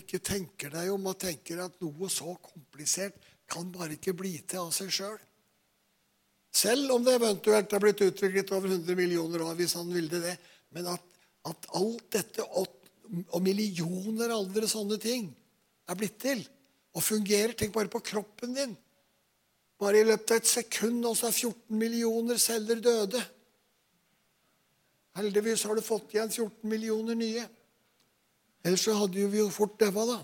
ikke tenker deg om og tenker at noe så komplisert kan bare ikke bli til av seg sjøl. Selv om det eventuelt er blitt utviklet over 100 millioner år, hvis han ville det. Men at, at alt dette og, og millioner andre sånne ting er blitt til og fungerer Tenk bare på kroppen din. Bare i løpet av et sekund og så er 14 millioner celler døde. Heldigvis har du fått igjen 14 millioner nye. Ellers så hadde vi jo fort daua, da.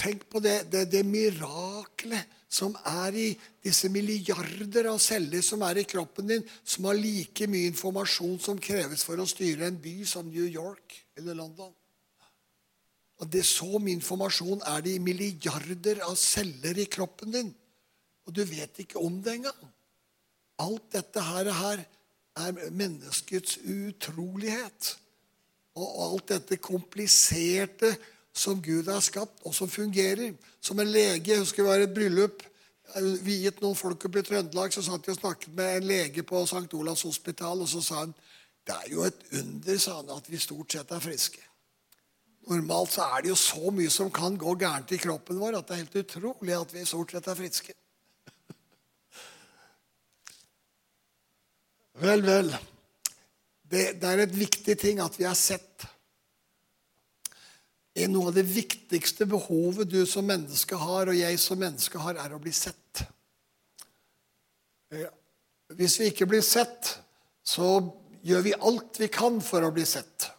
Tenk på det, det, det miraklet som er i disse milliarder av celler som er i kroppen din, som har like mye informasjon som kreves for å styre en by som New York eller London. Og det Så mye informasjon er det i milliarder av celler i kroppen din. Og du vet ikke om det engang. Alt dette her, her er menneskets utrolighet. Og alt dette kompliserte som Gud har skapt, og som fungerer. Som en lege Jeg husker det var et bryllup. Viet noen folk opp i Trøndelag. Så satt jeg og snakket med en lege på St. Olavs hospital, og så sa han det er jo et under sa han, at vi stort sett er friske. Normalt så er det jo så mye som kan gå gærent i kroppen vår, at det er helt utrolig at vi stort sett er friske. Vel, vel. Det, det er et viktig ting at vi har sett er noe av det viktigste behovet du som menneske har, og jeg som menneske har, er å bli sett. Hvis vi ikke blir sett, så gjør vi alt vi kan for å bli sett.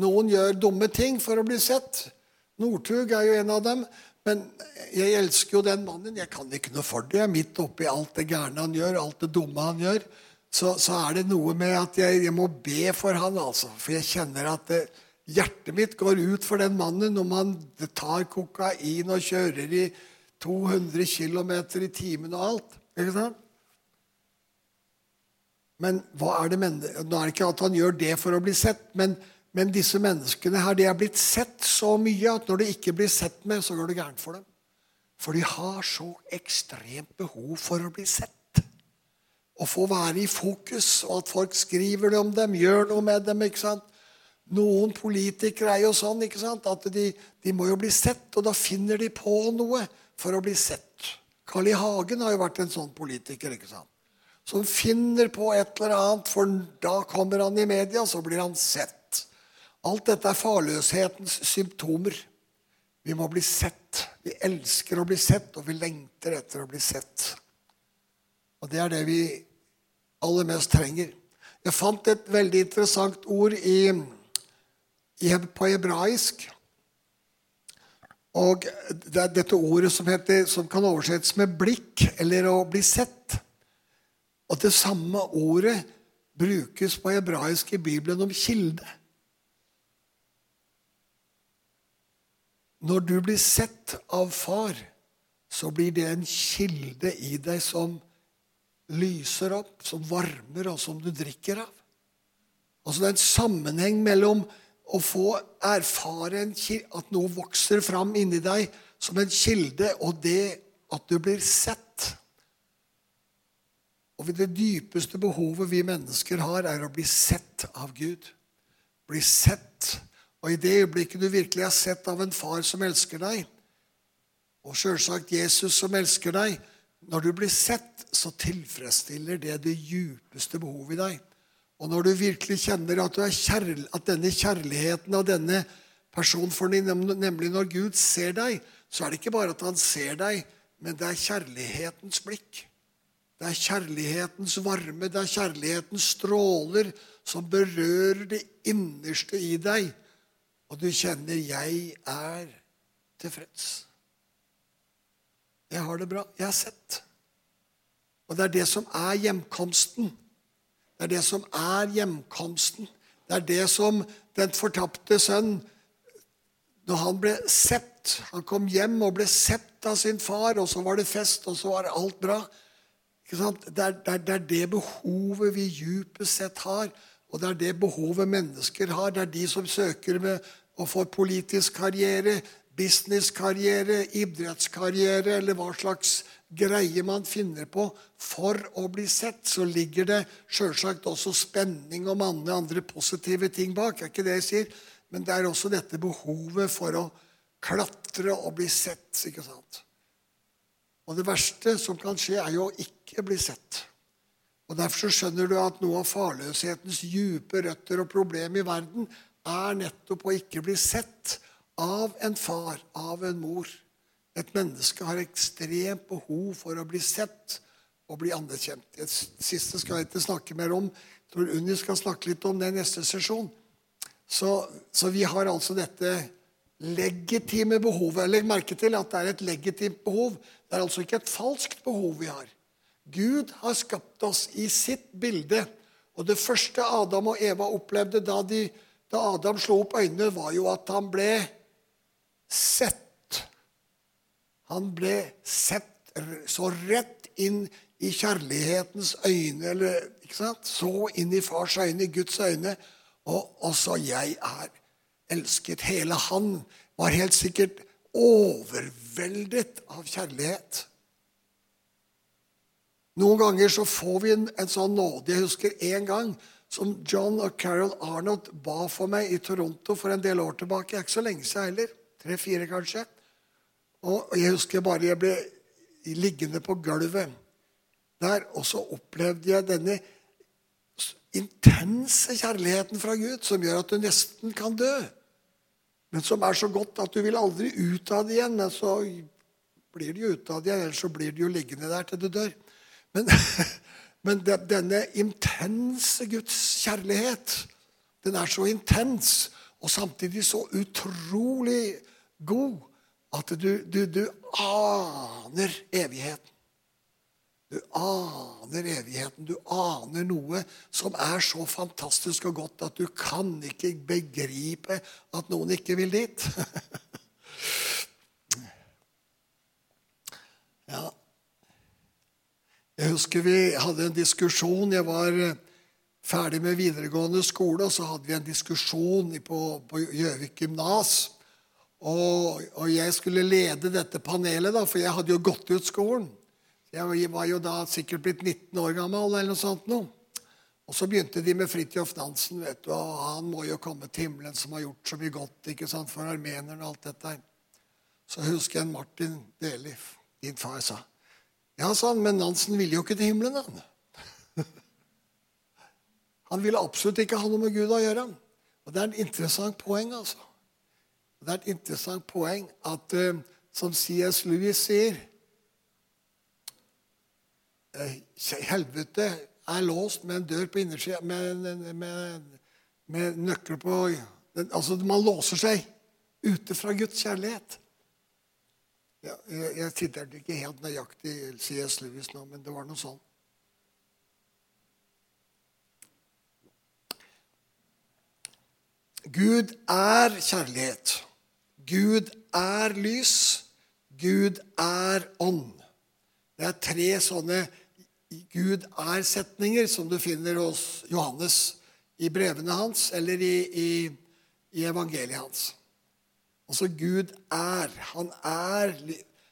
Noen gjør dumme ting for å bli sett. Northug er jo en av dem. Men jeg elsker jo den mannen. Jeg kan ikke noe for det. Jeg er Midt oppi alt det gærne han gjør, alt det dumme han gjør, så, så er det noe med at jeg, jeg, må be for han, altså. For jeg kjenner at det, Hjertet mitt går ut for den mannen når man tar kokain og kjører i 200 km i timen og alt. Ikke sant? Men hva er det Nå er det ikke at han gjør det for å bli sett, men, men disse menneskene her, de er blitt sett så mye at når de ikke blir sett med, så går det gærent for dem. For de har så ekstremt behov for å bli sett. Å få være i fokus, og at folk skriver om dem, gjør noe med dem. ikke sant? Noen politikere er jo sånn ikke sant? at de, de, må jo bli sett, og da finner de på noe for å bli sett. Carl I. Hagen har jo vært en sånn politiker ikke sant? som finner på et eller annet, for da kommer han i media, så blir han sett. Alt dette er farløshetens symptomer. Vi må bli sett. Vi elsker å bli sett, og vi lengter etter å bli sett. Og det er det vi aller mest trenger. Jeg fant et veldig interessant ord i på hebraisk. Og det er dette ordet som, heter, som kan oversettes med 'blikk' eller 'å bli sett'. Og det samme ordet brukes på hebraisk i Bibelen om kilde. Når du blir sett av far, så blir det en kilde i deg som lyser opp, som varmer, og som du drikker av. Altså Det er en sammenheng mellom å få erfare at noe vokser fram inni deg som en kilde, og det at du blir sett. Og Det dypeste behovet vi mennesker har, er å bli sett av Gud. Bli sett. Og i det øyeblikket du virkelig er sett av en far som elsker deg, og sjølsagt Jesus som elsker deg Når du blir sett, så tilfredsstiller det det djupeste behovet i deg. Og når du virkelig kjenner at, kjærl, at denne kjærligheten av denne personen for deg, nemlig når Gud ser deg, så er det ikke bare at han ser deg, men det er kjærlighetens blikk. Det er kjærlighetens varme, det er kjærlighetens stråler som berører det innerste i deg. Og du kjenner 'jeg er tilfreds'. Jeg har det bra. Jeg er sett. Og det er det som er hjemkomsten. Det er det som er hjemkomsten. Det er det som den fortapte sønn Når han ble sett Han kom hjem og ble sett av sin far, og så var det fest, og så var alt bra. Det er, det, er, det er det behovet vi djupest sett har, og det er det behovet mennesker har. Det er de som søker med å få politisk karriere, businesskarriere, idrettskarriere eller hva slags greie man finner på for å bli sett, så ligger det sjølsagt også spenning og mange andre positive ting bak. er ikke det jeg sier. Men det er også dette behovet for å klatre og bli sett. ikke sant? Og det verste som kan skje, er jo å ikke bli sett. Og Derfor så skjønner du at noe av farløshetens dype røtter og problem i verden er nettopp å ikke bli sett av en far, av en mor. Et menneske har ekstremt behov for å bli sett og bli anerkjent. Det siste skal jeg ikke snakke mer om. Jeg tror Unni skal snakke litt om det i neste sesjon. Så, så, vi har altså dette legitime behovet. Legg merke til at det er et legitimt behov. Det er altså ikke et falskt behov vi har. Gud har skapt oss i sitt bilde. Og det første Adam og Eva opplevde da, de, da Adam slo opp øynene, var jo at han ble sett. Han ble sett så rett inn i kjærlighetens øyne, eller ikke sant? så inn i fars øyne, i Guds øyne. Og også jeg er elsket. Hele han var helt sikkert overveldet av kjærlighet. Noen ganger så får vi en, en sånn nåde. Jeg husker en gang som John og Carol Arnott ba for meg i Toronto for en del år tilbake. Det er ikke så lenge siden heller. Tre-fire, kanskje. Og jeg husker bare jeg ble liggende på gulvet der, og så opplevde jeg denne intense kjærligheten fra Gud som gjør at du nesten kan dø. Men som er så godt at du vil aldri ut av det igjen. Men så blir du ute av det igjen, ellers så blir du jo liggende der til du dør. Men, men denne intense Guds kjærlighet, den er så intens og samtidig så utrolig god at du, du, du aner evigheten. Du aner evigheten. Du aner noe som er så fantastisk og godt at du kan ikke begripe at noen ikke vil dit. ja. Jeg husker vi hadde en diskusjon. Jeg var ferdig med videregående skole, og så hadde vi en diskusjon på Gjøvik gymnas. Og, og, jeg skulle lede dette panelet, da, for jeg hadde jo gått ut skolen. Jeg var jo da sikkert blitt 19 år gammel. eller noe sånt noe. Og så begynte de med Fridtjof Nansen. vet du, og Han må jo komme til himmelen, som har gjort så mye godt ikke sant, for armenerne. og alt dette. Så husker jeg en Martin Deli, din far, sa Ja, sa han, men Nansen ville jo ikke til himmelen, han. Han ville absolutt ikke ha noe med Gud å gjøre. Og Det er et interessant poeng. altså. Det er et interessant poeng at, uh, som C.S. Lewis sier Eh, helvete er låst med en dør på innersida med, med, med, nøkler på Altså, man låser seg ute fra Guds kjærlighet. Ja, jeg, jeg siterte ikke helt nøyaktig C.S. Lewis nå, men det var noe sånn. Gud er kjærlighet. Gud er lys. Gud er ånd. Det er tre sånne Gud er-setninger som du finner hos Johannes i brevene hans eller i, i, i evangeliet hans. Altså Gud er. Han er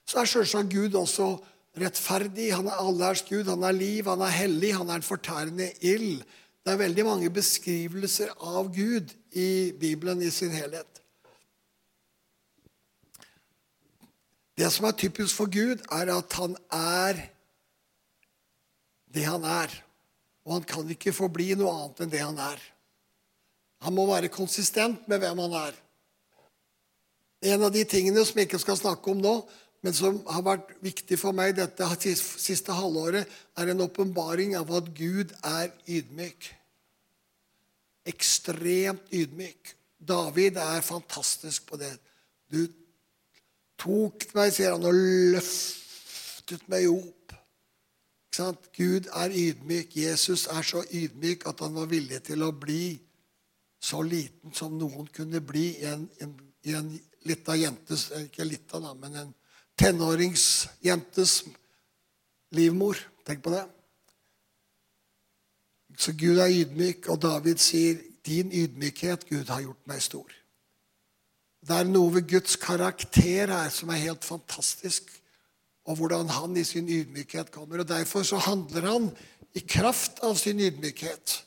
Så er selvsagt Gud også rettferdig. Han er allværs Gud. Han er liv, han er hellig, han er en fortærende ild. Det er veldig mange beskrivelser av Gud i Bibelen i sin helhet. Det som er typisk for Gud, er at han er det han er. Og han kan ikke forbli noe annet enn det han er. Han må være konsistent med hvem han er. En av de tingene som jeg ikke skal snakke om nå, men som har vært viktig for meg dette siste halvåret, er en åpenbaring av at Gud er ydmyk. Ekstremt ydmyk. David er fantastisk på det. Du tok meg, sier han, og løftet meg opp Gud er ydmyk. Jesus er så ydmyk at han var villig til å bli så liten som noen kunne bli i en, en, en lita jentes Ikke lita, da, men en tenåringsjentes livmor. Tenk på det. Så Gud er ydmyk, og David sier, 'Din ydmykhet, Gud, har gjort meg stor'. Det er noe ved Guds karakter her som er helt fantastisk og hvordan han i sin ydmykhet kommer. Og Derfor så handler han i kraft av sin ydmykhet.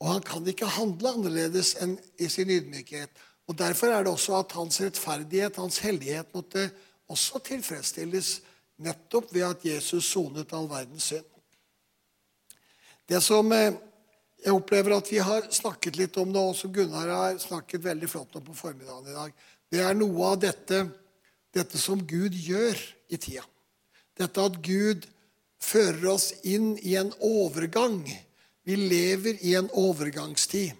Og han kan ikke handle annerledes enn i sin ydmykhet. Og Derfor er det også at hans rettferdighet, hans hellighet, måtte også tilfredsstilles nettopp ved at Jesus sonet all verdens synd. Det som eh, jeg opplever at vi har snakket litt om nå, og som Gunnar har snakket veldig flott om på formiddagen i dag, det er noe av dette, dette som Gud gjør i tida. Dette at Gud fører oss inn i en overgang. Vi lever i en overgangstid.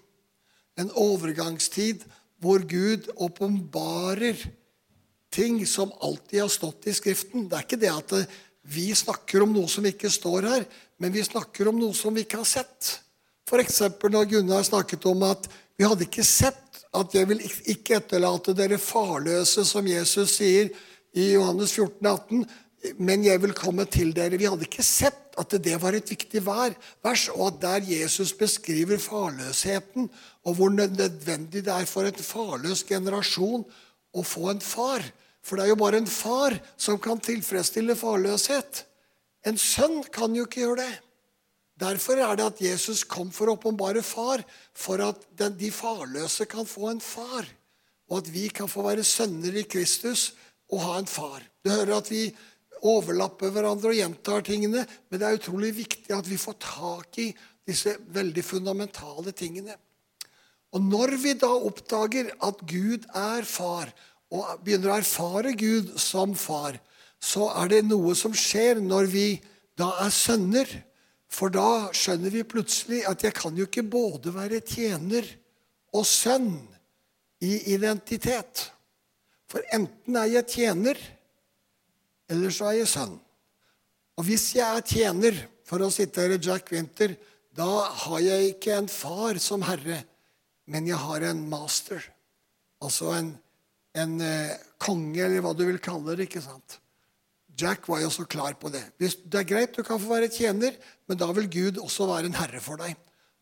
En overgangstid hvor Gud åpenbarer ting som alltid har stått i Skriften. Det er ikke det at vi snakker om noe som ikke står her, men vi snakker om noe som vi ikke har sett. F.eks. når Gunnar snakket om at vi hadde ikke sett at jeg vil ikke etterlate dere farløse, som Jesus sier i Johannes 14, 18, men jeg vil komme til dere. Vi hadde ikke sett at det var et viktig vers, og at der Jesus beskriver farløsheten, og hvor nødvendig det er for en farløs generasjon å få en far. For det er jo bare en far som kan tilfredsstille farløshet. En sønn kan jo ikke gjøre det. Derfor er det at Jesus kom for å åpenbare far, for at de farløse kan få en far. Og at vi kan få være sønner i Kristus og ha en far. Du hører at vi overlapper hverandre og gjentar tingene, men det er utrolig viktig at vi får tak i disse veldig fundamentale tingene. Og når vi da oppdager at Gud er far, og begynner å erfare Gud som far, så er det noe som skjer når vi da er sønner. For da skjønner vi plutselig at jeg kan jo ikke både være tjener og sønn i identitet. For enten er jeg tjener, eller så er jeg sønn. Og hvis jeg er tjener, for å sitere Jack Winter, da har jeg ikke en far som herre, men jeg har en master. Altså en, en eh, konge, eller hva du vil kalle det. ikke sant? Jack var jo så klar på det. Det er greit, du kan få være tjener, men da vil Gud også være en herre for deg.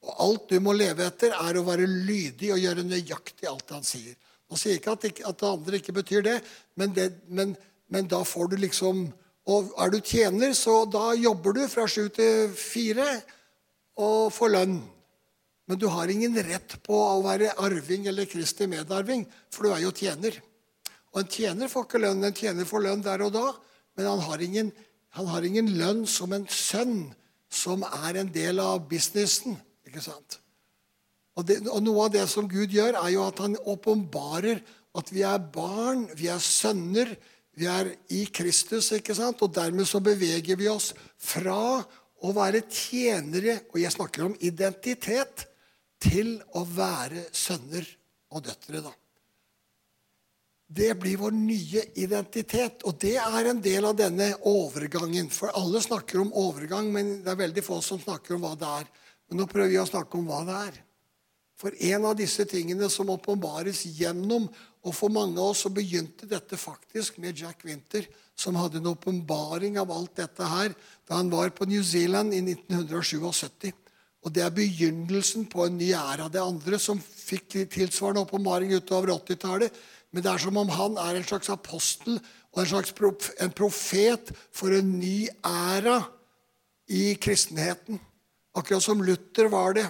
Og alt du må leve etter, er å være lydig og gjøre nøyaktig alt han sier. Nå sier ikke at, ikke at, det andre ikke betyr det, men, det men, men, da får du liksom Og er du tjener, så da jobber du fra sju til fire og får lønn. Men du har ingen rett på å være arving eller Kristi medarving, for du er jo tjener. Og en tjener får ikke lønn. En tjener får lønn der og da, men han har ingen, han har ingen lønn som en sønn som er en del av businessen. ikke sant? Og, det, og, Noe av det som Gud gjør, er jo at han åpenbarer at vi er barn, vi er sønner, vi er i Kristus. ikke sant? Og dermed så beveger vi oss fra å være tjenere, og jeg snakker om identitet, til å være sønner og døtre. da. Det blir vår nye identitet. Og det er en del av denne overgangen. For alle snakker om overgang, men det er veldig få som snakker om hva det er. Men nå prøver vi å snakke om hva det er. For en av disse tingene som åpenbares gjennom Og for mange av oss så begynte dette faktisk med Jack Winter, som hadde en åpenbaring av alt dette her da han var på New Zealand i 1977. Og det er begynnelsen på en ny æra. Det andre som fikk tilsvarende åpenbaring utover 80-tallet, men det er som om han er en slags apostel og en slags prof, en profet for en ny æra i kristenheten. Akkurat som Luther var det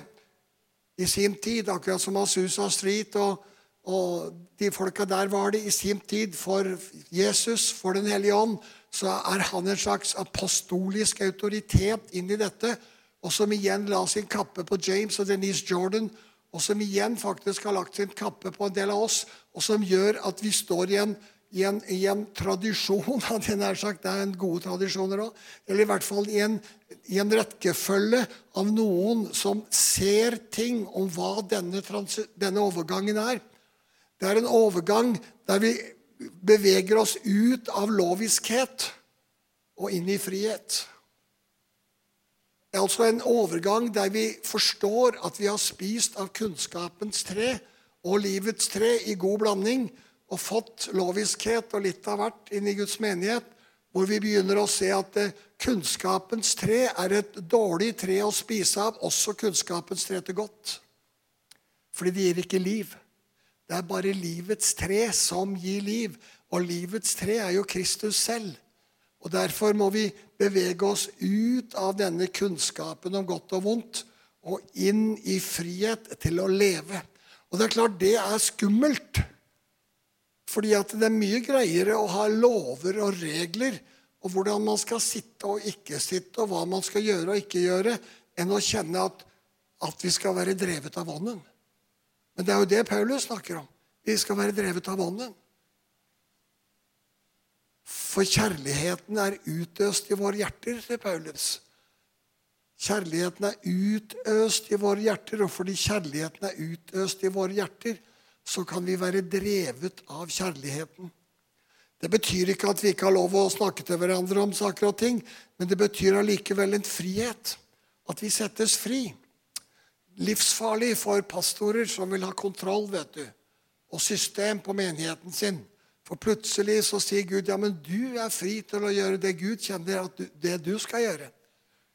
i sin tid. Akkurat som Asusa Street og, og de folka der var det i sin tid. For Jesus, for Den hellige ånd, så er han en slags apostolisk autoritet inn i dette. Og som igjen la sin kappe på James og Denise Jordan og som igjen faktisk har lagt sin kappe på en del av oss, og som gjør at vi står i en, i en, i en tradisjon hadde jeg nær sagt, Det er en gode tradisjoner òg. Eller i hvert fall i en, i en, rekkefølge av noen som ser ting om hva denne, denne overgangen er. Det er en overgang der vi beveger oss ut av loviskhet og inn i frihet. Det er altså en overgang der vi forstår at vi har spist av kunnskapens tre og livets tre i god blanding og fått loviskhet og litt av hvert inn i Guds menighet, hvor vi begynner å se at eh, kunnskapens tre er et dårlig tre å spise av, også kunnskapens tre til godt. Fordi det gir ikke liv. Det er bare livets tre som gir liv. Og livets tre er jo Kristus selv. Og Derfor må vi bevege oss ut av denne kunnskapen om godt og vondt og inn i frihet til å leve. Og det er klart, det er skummelt. Fordi at det er mye greiere å ha lover og regler og hvordan man skal sitte og ikke sitte, og hva man skal gjøre og ikke gjøre, enn å kjenne at, at vi skal være drevet av Ånden. Men det er jo det Paulus snakker om. Vi skal være drevet av Ånden. For kjærligheten er utøst i våre hjerter, sier Paulus. Kjærligheten er utøst i våre hjerter, og fordi kjærligheten er utøst i våre hjerter, så kan vi være drevet av kjærligheten. Det betyr ikke at vi ikke har lov å snakke til hverandre om saker og ting, men det betyr allikevel en frihet. At vi settes fri. Livsfarlig for pastorer som vil ha kontroll vet du, og system på menigheten sin. For plutselig så sier Gud ja, men du er fri til å gjøre det Gud kjenner at du, det du skal gjøre.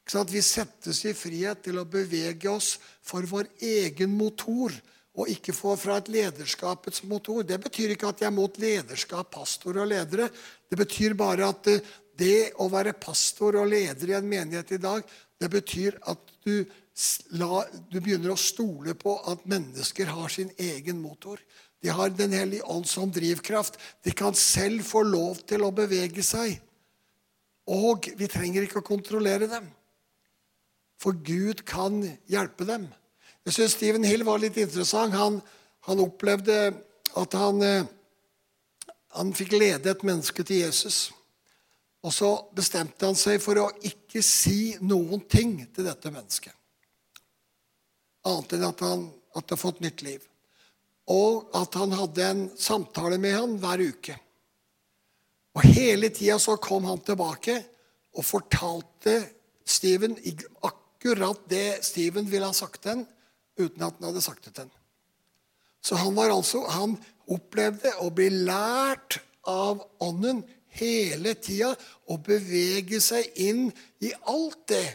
Vi settes i frihet til å bevege oss for vår egen motor og ikke få fra et lederskapets motor. Det betyr ikke at jeg er mot lederskap, pastor og ledere. Det betyr bare at eh, det å være pastor og leder i en menighet i dag, det betyr at du, la, du begynner å stole på at mennesker har sin egen motor. De har Den hellige ånd som drivkraft. De kan selv få lov til å bevege seg. Og vi trenger ikke å kontrollere dem. For Gud kan hjelpe dem. Jeg syns Stephen Hill var litt interessant. Han, han opplevde at han, eh, han fikk lede et menneske til Jesus. Og så bestemte han seg for å ikke si noen ting til dette mennesket. Annet enn at han hadde fått nytt liv. Og at han hadde en samtale med han hver uke. Og hele tida så kom han tilbake og fortalte Steven akkurat det Steven ville ha sagt til ham, uten at han hadde sagt det til ham. Så han, var altså, han opplevde å bli lært av Ånden hele tida og bevege seg inn i alt det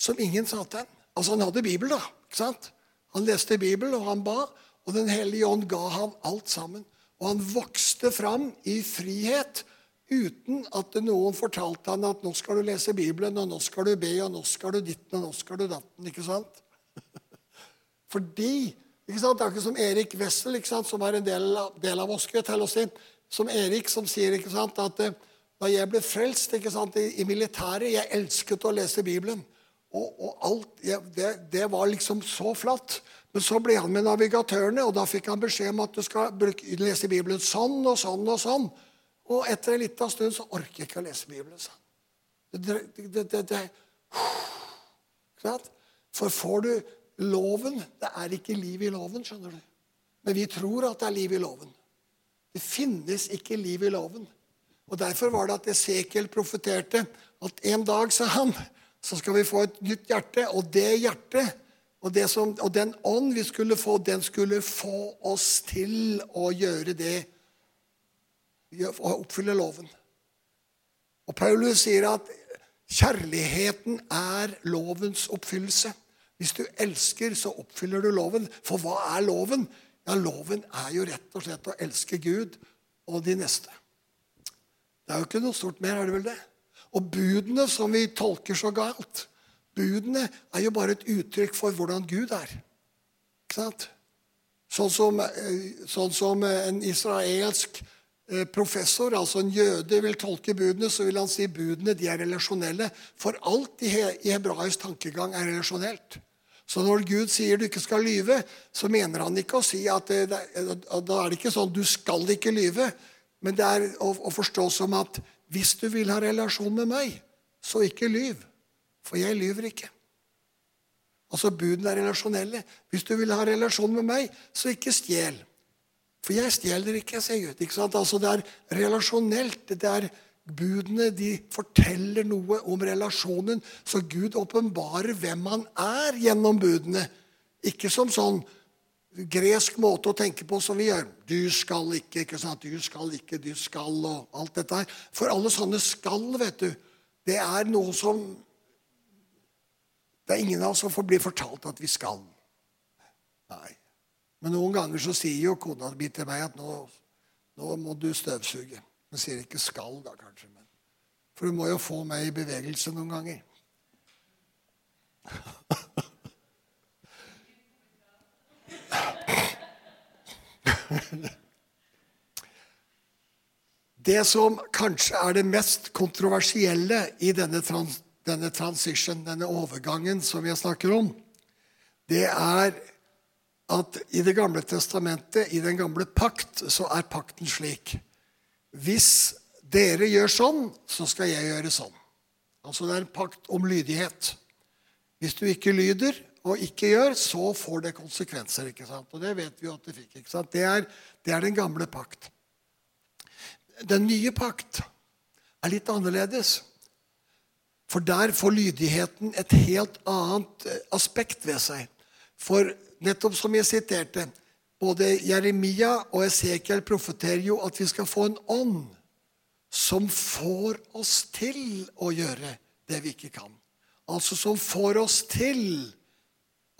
som ingen sa til ham. Altså, han hadde Bibel, da. ikke sant? Han leste Bibel, og han ba, og Den hellige ånd ga ham alt sammen. Og han vokste fram i frihet uten at noen fortalte han at nå skal du lese Bibelen, og nå skal du be, og nå skal du ditten, og nå skal du datten. ikke sant? Fordi ikke sant? Det er ikke som Erik Wessel, ikke sant? som er en del av, del av oss. inn. Som Erik som sier ikke sant? at eh, da jeg ble frelst ikke sant? I, i militæret Jeg elsket å lese Bibelen. Og, og alt, jeg, det, det, var liksom så flatt. Men så ble han med navigatørene, og da fikk han beskjed om at du skal lese Bibelen sånn og sånn og sånn. Og etter en liten stund så orker jeg ikke å lese Bibelen. sånn. det, det, det, det, For får du loven Det er ikke liv i loven, skjønner du. Men vi tror at det er liv i loven. Det finnes ikke liv i loven. Og Derfor var det at Esekiel profeterte at en dag, sa han, så skal vi få et nytt hjerte. Og det hjertet og, som, og den ånd vi skulle få, den skulle få oss til å gjøre det å oppfylle loven. Og Paulus sier at kjærligheten er lovens oppfyllelse. Hvis du elsker, så oppfyller du loven. For hva er loven? Ja, Loven er jo rett og slett å elske Gud og de neste. Det er jo ikke noe stort mer, er det vel det? Og budene som vi tolker så galt, budene er jo bare et uttrykk for hvordan Gud er. Ikke sant? Sånn som, eh, sånn som en israelsk Eh, professor, altså en jøde, vil tolke budene, så vil han si budene de er relasjonelle. For alt i hebraisk tankegang er relasjonelt. Så når Gud sier du ikke skal lyve, så mener han ikke å si at det, da er det ikke sånn du skal ikke lyve. Men det er å, å forstå som at hvis du vil ha relasjon med meg, så ikke lyv. For jeg lyver ikke. Altså Budene er relasjonelle. Hvis du vil ha relasjon med meg, så ikke stjel. For jeg stjeler ikke, sier Gud. Ikke sant? Altså, det er relasjonelt. det er Budene de forteller noe om relasjonen, så Gud åpenbarer hvem han er gjennom budene. Ikke som sånn gresk måte å tenke på som vi gjør. Du skal ikke, ikke sant? Du skal ikke, du skal, og alt dette her. For alle sånne skal, vet du, det er noe som Det er ingen av oss som får bli fortalt at vi skal. Nei. Men noen ganger så sier jo kona mi til meg at nå, nå, må du støvsuge. Hun sier ikke 'skal', da kanskje. Men. For hun må jo få meg i bevegelse noen ganger. Det som kanskje er det mest kontroversielle i denne, trans, denne transition, denne overgangen som jeg snakker om, det er at i Det gamle testamentet, i den gamle pakt, så er pakten slik Hvis dere gjør sånn, så skal jeg gjøre sånn. Altså Det er en pakt om lydighet. Hvis du ikke lyder og ikke gjør, så får det konsekvenser. ikke sant? Og det vet vi at det fikk. ikke sant? Det er, det er den gamle pakt. Den nye pakt er litt annerledes. For der får lydigheten et helt annet eh, aspekt ved seg. For nettopp som jeg siterte, både Jeremia og Esekiel profeterer jo at vi skal få en ånd som får oss til å gjøre det vi ikke kan. Altså som får oss til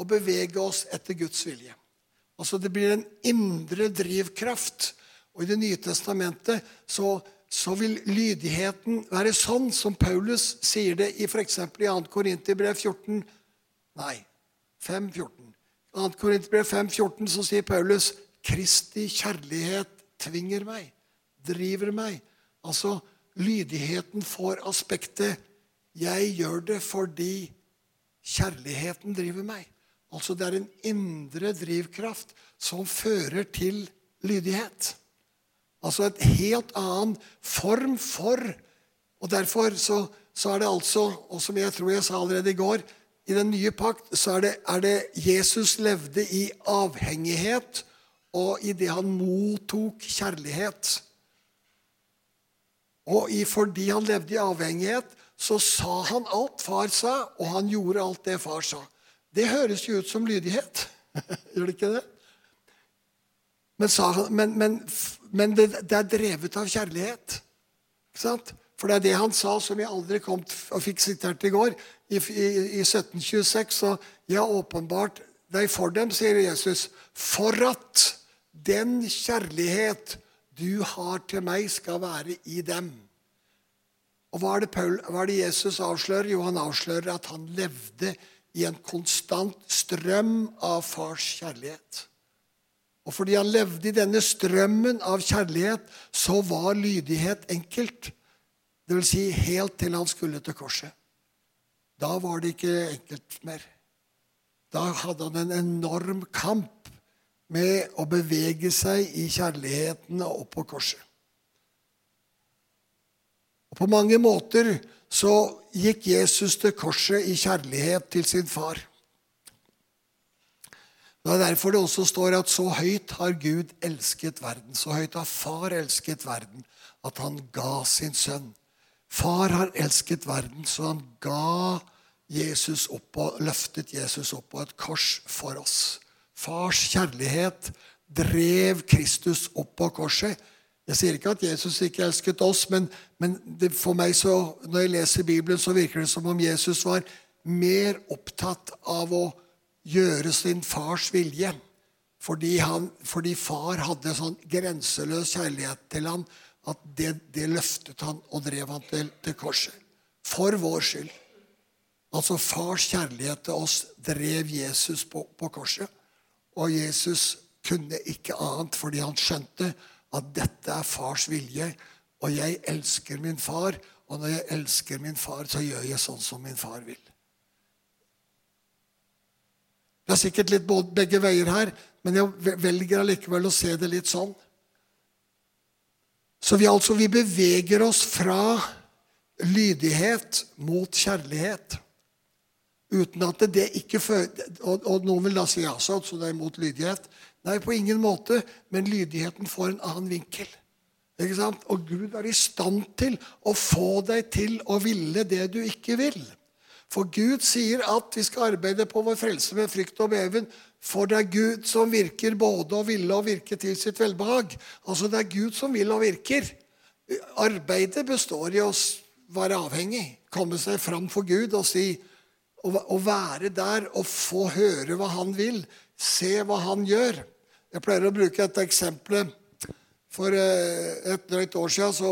å bevege oss etter Guds vilje. Altså Det blir en indre drivkraft og I Det nye testamentet så, så vil lydigheten være sånn som Paulus sier det i f.eks. i 2. Korinterbrev 14 Nei, 5.14. 2. Korinterbrev 5.14 så sier Paulus Kristi kjærlighet tvinger meg, driver meg. Altså, lydigheten får aspektet 'jeg gjør det fordi kjærligheten driver meg'. Altså det er en indre drivkraft som fører til lydighet. Altså et helt annen form for Og derfor så, så, er det altså, og som jeg tror jeg sa allerede i går I den nye pakt så er det, er det Jesus levde i avhengighet og i det han mottok kjærlighet. Og i, fordi han levde i avhengighet, så sa han alt far sa, og han gjorde alt det far sa. Det høres jo ut som lydighet. Gjør det ikke det? Men, han, men, men, men det, det, er drevet av kjærlighet. Ikke sant? For det er det han sa, som jeg aldri kom og fikk sitert i går. I, i, i 1726 så jeg har åpenbart deg for dem, sier Jesus, for at den kjærlighet du har til meg, skal være i dem. Og hva er det, Paul, hva er det Jesus avslører? Jo, han avslører at han levde i en konstant strøm av fars kjærlighet. Og fordi han levde i denne strømmen av kjærlighet, så var lydighet enkelt. Det vil si helt til han skulle til korset. Da var det ikke enkelt mer. Da hadde han en enorm kamp med å bevege seg i kjærligheten og opp på korset. Og På mange måter så gikk Jesus til korset i kjærlighet til sin far. Det er derfor det også står at så høyt har Gud elsket verden. Så høyt har Far elsket verden at han ga sin sønn. Far har elsket verden, så han ga Jesus opp og løftet Jesus opp på et kors for oss. Fars kjærlighet drev Kristus opp på korset. Jeg sier ikke at Jesus ikke elsket oss, men, men for meg så, når jeg leser Bibelen, så virker det som om Jesus var mer opptatt av å gjøre sin fars vilje. Fordi, han, fordi far hadde sånn grenseløs kjærlighet til ham at det, det, løftet han og drev han til, til korset. For vår skyld. Altså fars kjærlighet til oss drev Jesus på, på korset. Og Jesus kunne ikke annet fordi han skjønte at dette er fars vilje. Og jeg elsker min far, og når jeg elsker min far, så gjør jeg sånn som min far vil. Det er sikkert litt begge veier her, men jeg velger allikevel å se det litt sånn. Så vi, altså, vi beveger oss fra lydighet mot kjærlighet. Uten at det ikke fører og, og, noen vil da si ja, så det er mot lydighet. Nei, på ingen måte, men lydigheten får en annen vinkel. Ikke sant? Og Gud er i stand til å få deg til å ville det du ikke vil. For Gud sier at vi skal arbeide på vår frelse med frykt og beven. For det er Gud som virker både å ville og virke til sitt velbehag. Altså det er Gud som vil og virker. Arbeidet består i å være avhengig, komme seg fram for Gud og si Å være der og få høre hva han vil, se hva han gjør. Jeg pleier å bruke et eksempel. For eh, et drøyt år siden så,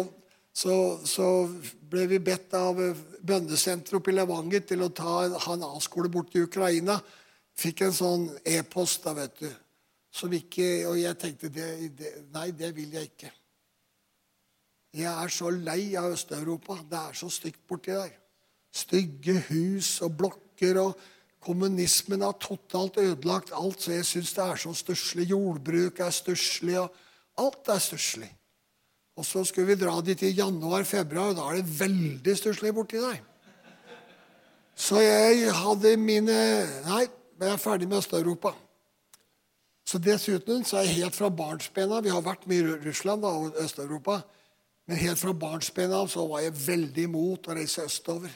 så, så ble vi bedt av bønnesenteret oppe i Levanger til å ta, ha en A-skole bort til Ukraina. Fikk en sånn e-post. da, vet du. som ikke Og jeg tenkte det, det, Nei, det vil jeg ikke. Jeg er så lei av Øst-Europa. Det er så stygt borti der. Stygge hus og blokker. og Kommunismen har totalt ødelagt alt, så jeg syns det er så stusslig. Jordbruk er stusslig, og alt er stusslig. Og så skulle vi dra dit i januar-februar, og da er det veldig stusslig borti der. Så jeg hadde mine Nei, jeg er ferdig med Øst-Europa. Så Dessuten så er jeg helt fra barnsbena Vi har vært mye i Russland da, og Øst-Europa. Men helt fra barnsbena så var jeg veldig imot å reise østover.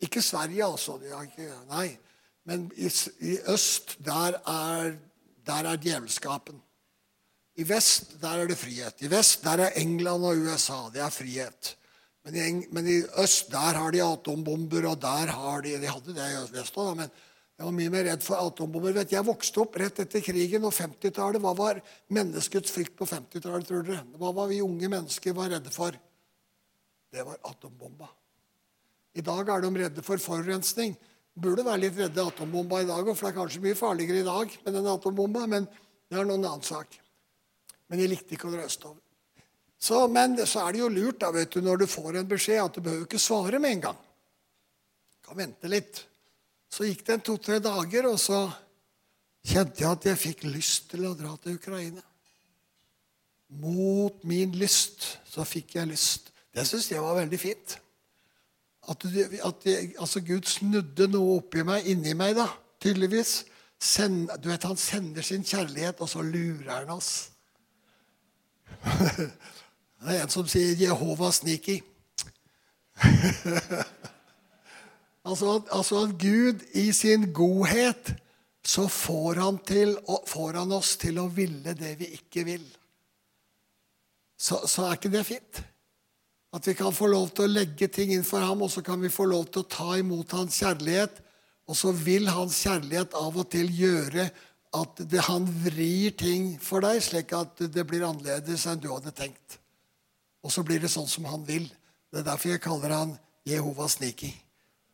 Ikke Sverige, altså. Nei. Men i, i øst, der er, der er djevelskapen. I vest, der er det frihet. I vest, der er England og USA. Det er frihet. Men i, men i øst, der har de atombomber, og der har de De hadde det i vest òg, men jeg var mye mer redd for atombomber. Vet, jeg vokste opp rett etter krigen og 50-tallet. Hva var menneskets frykt på 50-tallet, tror dere? Hva var vi unge mennesker var redde for? Det var atombomba. I dag er de redde for forurensning. Burde være litt redde atombomba i dag for det er kanskje mye farligere i dag med den atombomba, men det er noen annen sak. Men jeg likte ikke å dra østover. Så, men så er det jo lurt da, vet du, når du får en beskjed, at du behøver ikke svare med en gang. Du kan vente litt. Så gikk det en to-tre dager, og så kjente jeg at jeg fikk lyst til å dra til Ukraina. Mot min lyst så fikk jeg lyst. Det syns jeg var veldig fint. At, at jeg, altså Gud snudde noe oppi meg, inni meg, da, tydeligvis. Send, du vet, Han sender sin kjærlighet, og så lurer han oss. Det er en som sier 'Jehova sneaky'. Altså altså at, Gud i sin godhet så får han, til, får han, oss til å ville det vi ikke vil. Så, så, er ikke det fint? At vi kan få lov til å legge ting inn for ham, og så kan vi få lov til å ta imot hans kjærlighet. Og så vil hans kjærlighet av og til gjøre at det, han vrir ting for deg, slik at det blir annerledes enn du hadde tenkt. Og så blir det sånn som han vil. Det er derfor jeg kaller han Jehova Sneaky.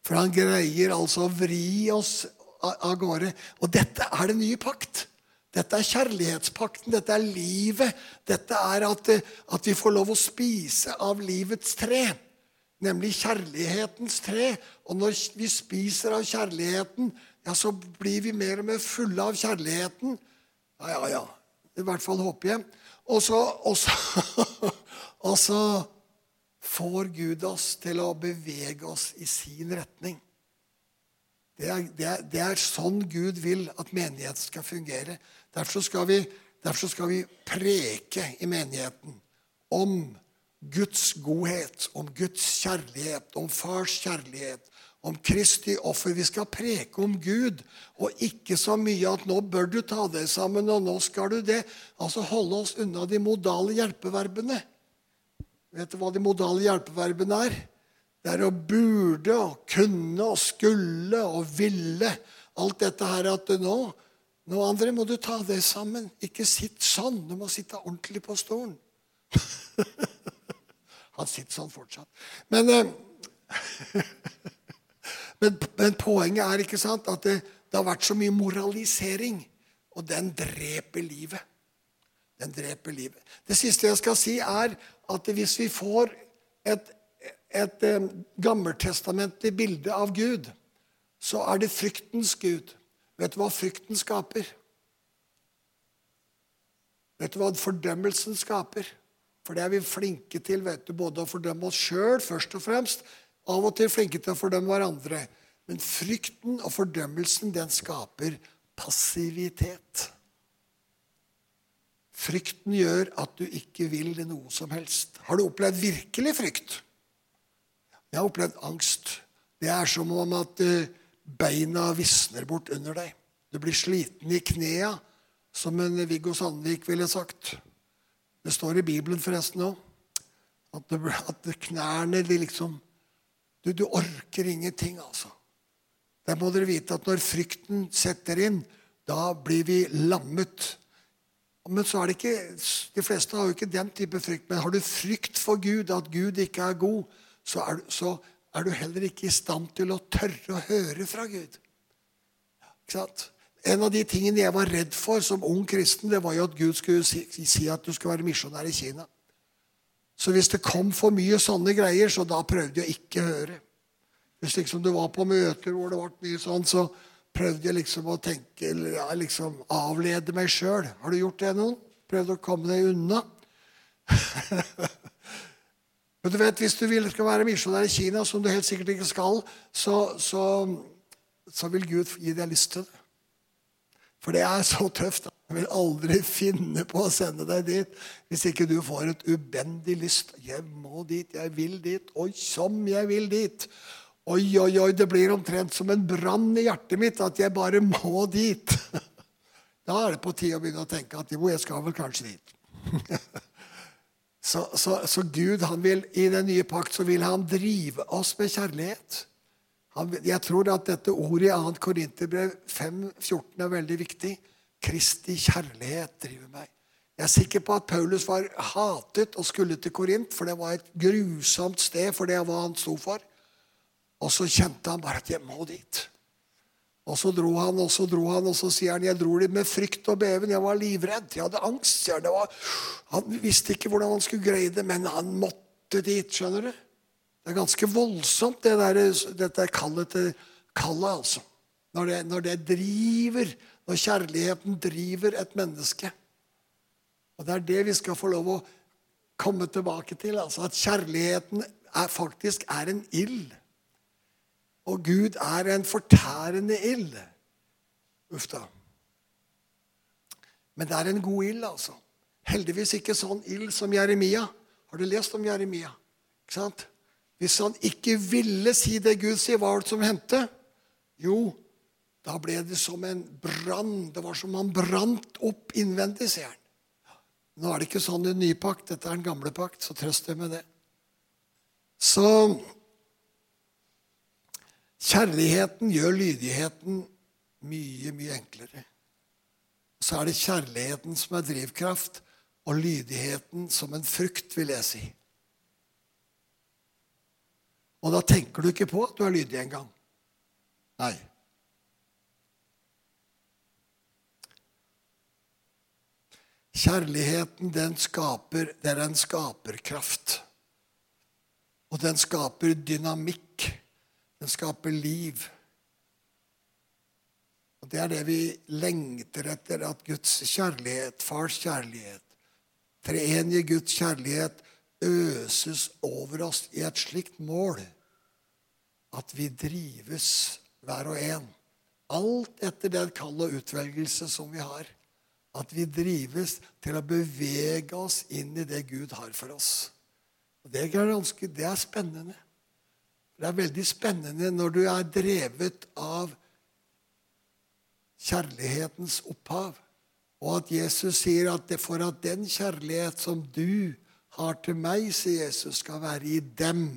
For han greier altså å vri oss av gårde. Og dette er den nye pakt. Dette er kjærlighetspakten, dette er livet. Dette er at, at vi får lov å spise av livets tre, nemlig kjærlighetens tre. Og når vi spiser av kjærligheten, ja, så blir vi mer og mer fulle av kjærligheten. Ja, ja, ja. I hvert fall håper jeg. Og så, og så, og så får Gud oss til å bevege oss i sin retning. Det er, det, er, det er, sånn Gud vil at menigheten skal fungere. Derfor skal, vi, derfor skal vi preke i menigheten om Guds godhet, om Guds kjærlighet, om fars kjærlighet, om Kristi offer. Vi skal preke om Gud, og ikke så mye at 'nå bør du ta deg sammen', og 'nå skal du det'. Altså holde oss unna de modale hjelpeverbene. Vet du hva de modale hjelpeverbene er? Det er å burde og kunne og skulle og ville. Alt dette her at du nå Nå, andre, må du ta det sammen. Ikke sitt sånn. Du må sitte ordentlig på stolen. Han sitter sånn fortsatt. Men, eh, men, men, poenget er ikke sant, at det, det har vært så mye moralisering, og den dreper livet. Den dreper livet. Det siste jeg skal si, er at hvis vi får et, et, gammeltestamentlig bilde av Gud, så er det fryktens Gud. Vet du hva frykten skaper? Vet du hva fordømmelsen skaper? For det er vi flinke til, vet du, både å fordømme oss sjøl først og fremst, av og til flinke til å fordømme hverandre. Men frykten og fordømmelsen, den skaper passivitet. Frykten gjør at du ikke vil noe som helst. Har du opplevd virkelig frykt? Jeg har opplevd angst. Det er som om at eh, beina visner bort under deg. Du blir sliten i knea, som en Viggo Sandvik ville sagt. Det står i Bibelen forresten òg. At, at, knærne de liksom du, du orker ingenting, altså. Der må dere vite at når frykten setter inn, da blir vi lammet. Men så er det ikke, de fleste har jo ikke den type frykt. Men har du frykt for Gud, at Gud ikke er god, så er, så er du heller ikke i stand til å tørre å høre fra Gud. Ikke sant? En av de tingene jeg var redd for som ung kristen, det var jo at Gud skulle si, si at du skulle være misjonær i Kina. Så hvis det kom for mye sånne greier, så da prøvde jeg ikke høre. Hvis liksom du var på møter hvor det ble mye sånn, så prøvde jeg liksom å tenke, ja, liksom avlede meg sjøl. Har du gjort det, noen? Prøvd å komme deg unna? Men du vet, hvis du vil skal være misjonær i Kina, som du helt sikkert ikke skal, så, så, så vil Gud gi deg lyst til det. For det er så tøft. Jeg vil aldri finne på å sende deg dit hvis ikke du får et ubendig lyst. 'Jeg må dit. Jeg vil dit. Oi, som jeg vil dit.' Oi, oi, oi, det blir omtrent som en brann i hjertet mitt at jeg bare må dit. Da er det på tide å begynne å tenke at jo, jeg skal vel kanskje dit. Så, så, så Gud han vil, i den nye pakt så vil han drive oss med kjærlighet. Han, jeg tror at dette ordet i 2. Korinterbrev 5,14 er veldig viktig. Kristi kjærlighet driver meg. Jeg er sikker på at Paulus var hatet og skulle til Korint, for det var et grusomt sted for det hva han sto for. Og så kjente han bare at 'jeg må dit'. Og så dro han, og så dro han, og så sier han 'jeg dro dit med frykt og beven'. Jeg var livredd. Jeg hadde angst. Var, han visste ikke hvordan han skulle greie det, men han måtte dit. skjønner du? Det er ganske voldsomt, det der, dette kallet kallet, altså. Når det, når det driver, når kjærligheten driver et menneske. Og Det er det vi skal få lov å komme tilbake til. altså At kjærligheten er, faktisk er en ild. Og Gud er en fortærende ild. Uff da. Men det er en god ild, altså. Heldigvis ikke sånn ild som Jeremia. Har du lest om Jeremia? Ikke sant? Hvis han ikke ville si det Gud sier, hva var det som hendte? Jo, da ble det som en brann. Det var som han brant opp innvendig, sier han. Nå er det ikke sånn i en ny pakt. Dette er en gamle pakt, så trøst deg med det. Så kjærligheten gjør lydigheten mye, mye enklere. Så er det kjærligheten som er drivkraft, og lydigheten som en frukt, vil jeg si. Og da tenker du ikke på at du er lydig engang. Nei. Kjærligheten, den skaper Det er en skaperkraft. Og den skaper dynamikk. Den skaper liv. Og Det er det vi lengter etter, at Guds kjærlighet, fars kjærlighet, treenige Guds kjærlighet, øses over oss i et slikt mål at vi drives, hver og en, alt etter den kall og utvelgelse som vi har. At vi drives til å bevege oss inn i det Gud har for oss. Og Det er, ganske, det er spennende. Det er veldig spennende når du er drevet av kjærlighetens opphav. Og at Jesus sier at det for at den kjærlighet som du har til meg, sier Jesus, skal være i dem,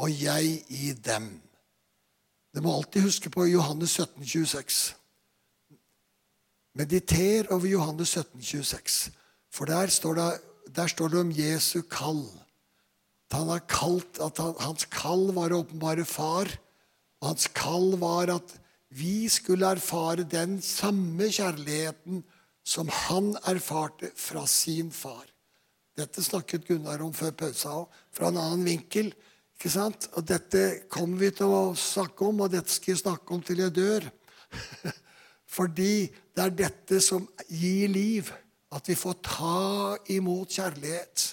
og jeg i dem. Det må alltid huske på Johannes 17, 26. Mediter over Johannes 17, 26. For der står det, der står det om Jesu kall. At, han kalt, at han, hans kall var å åpenbare Far. Og hans kall var at vi skulle erfare den samme kjærligheten som han erfarte fra sin far. Dette snakket Gunnar om før pausa òg, fra en annen vinkel. Ikke sant? Og dette kommer vi til å snakke om, og dette skal jeg snakke om til jeg dør. Fordi det er dette som gir liv. At vi får ta imot kjærlighet.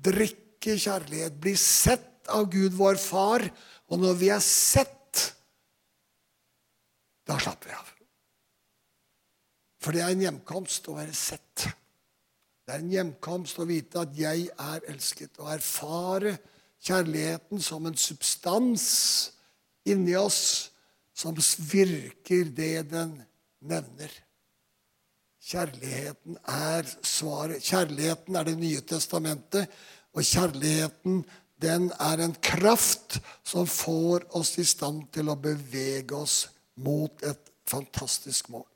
Drikke kjærlighet. Bli sett av Gud, vår far. Og når vi er sett, da slapper vi av. For det er en hjemkomst å være sett. Det er en hjemkomst å vite at jeg er elsket, og erfare kjærligheten som en substans inni oss som virker det den nevner. Kjærligheten er svaret. Kjærligheten er Det nye testamentet, og kjærligheten den er en kraft som får oss i stand til å bevege oss mot et fantastisk mål.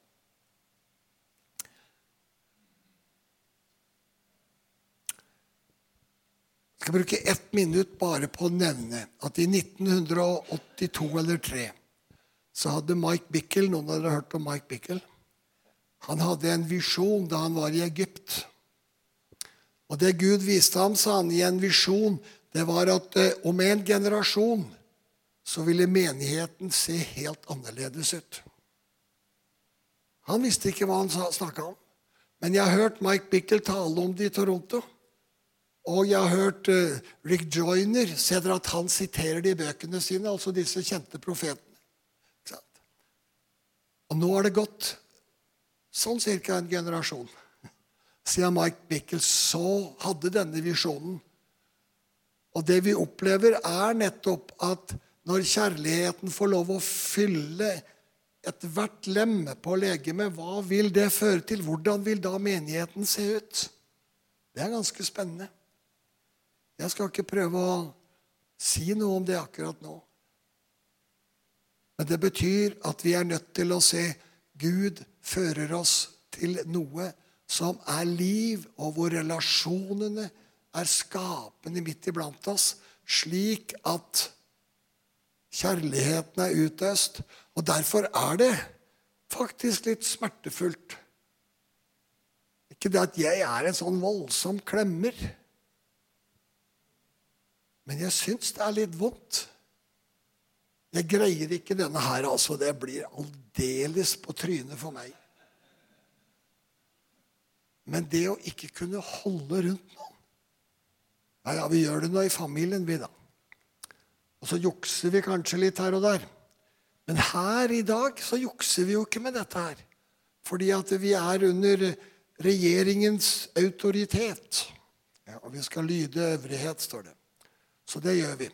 Jeg skal bruke ett minutt bare på å nevne at i 1982 eller 3 så hadde Mike Bickel Noen av dere har hørt om Mike Bickel? Han hadde en visjon da han var i Egypt. Og det Gud viste ham, sa han i en visjon, det var at eh, om en generasjon så ville menigheten se helt annerledes ut. Han visste ikke hva han snakka om. Men jeg har hørt Mike Bickle tale om det i Toronto. Og jeg har hørt uh, Rick Joyner ser dere at han siterer det i bøkene sine, altså disse kjente profetene. Og nå har det gått sånn ca. en generasjon siden Mike Bickel så hadde denne visjonen. Og det vi opplever, er nettopp at når kjærligheten får lov å fylle ethvert lem på legemet, hva vil det føre til? Hvordan vil da menigheten se ut? Det er ganske spennende. Jeg skal ikke prøve å si noe om det akkurat nå. Men det betyr at vi er nødt til å se Gud fører oss til noe som er liv, og hvor relasjonene er skapende midt iblant oss, slik at kjærligheten er utøst. Og derfor er det faktisk litt smertefullt. Ikke det at jeg er en sånn voldsom klemmer. Men jeg syns det er litt vondt. Jeg greier ikke denne her, altså. Det blir aldeles på trynet for meg. Men det å ikke kunne holde rundt noen Ja, ja, vi gjør det nå i familien, vi, da. Og så jukser vi kanskje litt her og der. Men her i dag så jukser vi jo ikke med dette her. Fordi at vi er under regjeringens autoritet. Ja, og vi skal lyde øvrighet, står det. Så det gjør vi.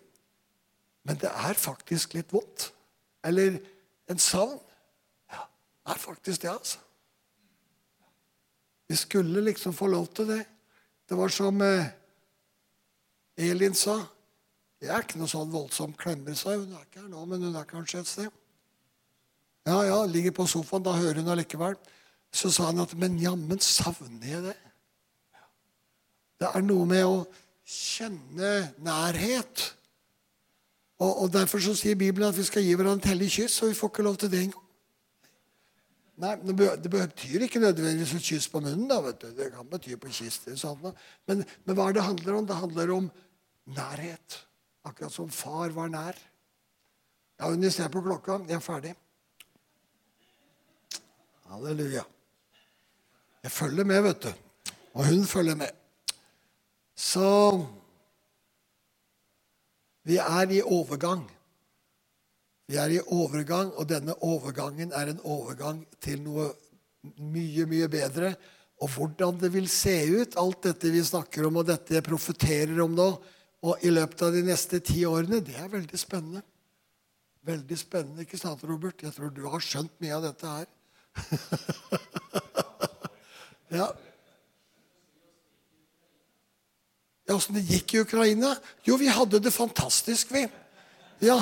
Men det er faktisk litt vondt. Eller en savn. Ja, det er faktisk det, altså. Vi skulle liksom få lov til det. Det var som eh, Elin sa. Jeg er ikke noe sånn voldsom klemmer, sa hun. er ikke her nå, men hun er kanskje et sted. Ja, ja, ligger på sofaen. Da hører hun allikevel. Så sa han at Men jammen savner jeg det. Det er noe med å kjenne nærhet. Og, og Derfor så sier Bibelen at vi skal gi hverandre et hellig kyss, og vi får ikke lov til det engang. Nei, Det betyr ikke nødvendigvis et kyss på munnen. da, vet du. Det kan bety på kist. Sånn, men, men, hva er det handler om? Det handler om nærhet. Akkurat som far var nær. Ja, hun ser på klokka. Jeg er ferdig. Halleluja. Jeg følger med, vet du. Og hun følger med. Så vi er i overgang. Vi er i overgang, og denne overgangen er en overgang til noe mye, mye bedre. Og hvordan det vil se ut, alt dette vi snakker om, og dette jeg profeterer om nå, og i løpet av de neste ti årene, det er veldig spennende. Veldig spennende, ikke sant, Robert? Jeg tror du har skjønt mye av dette her. ja. Ja, Åssen det gikk i Ukraina? Jo, vi hadde det fantastisk, vi. Ja,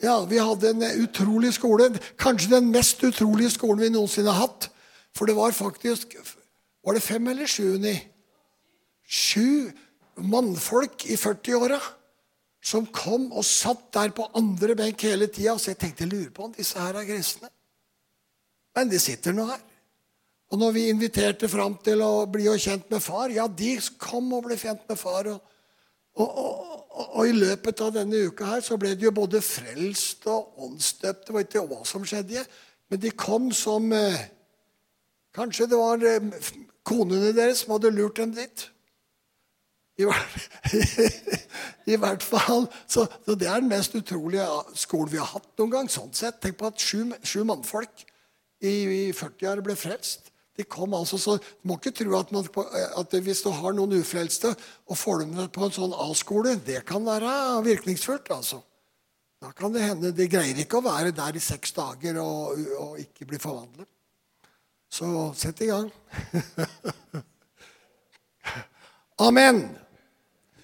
ja, Vi hadde en utrolig skole. Kanskje den mest utrolige skolen vi noensinne har hatt. For det var faktisk Var det fem eller sju? Ni? Sju mannfolk i 40-åra som kom og satt der på andre benk hele tida. Så jeg tenkte jeg lurer på om disse her er kristne. Men de sitter nå her. Og når vi inviterte fram til å bli kjent med far, ja, de kom og ble kjent med far. og og, og, og, i løpet av denne uka her så ble de jo både frelst og åndsdøpt. Det var ikke hva som skjedde, men de kom som eh, Kanskje det var eh, konene deres som hadde lurt dem dit. I, I hvert fall. Så, så, det er den mest utrolige skolen vi har hatt noen gang. sånn sett. Tenk på at sju, sju mannfolk i, i 40-åra ble frelst. De kom altså, så Du må ikke tro at, man, at hvis du har noen ufrelste og får dem på en sånn A-skole, det kan være virkningsfullt. altså. Da kan det hende De greier ikke å være der i seks dager og, og ikke bli forvandlet. Så sett i gang. Amen.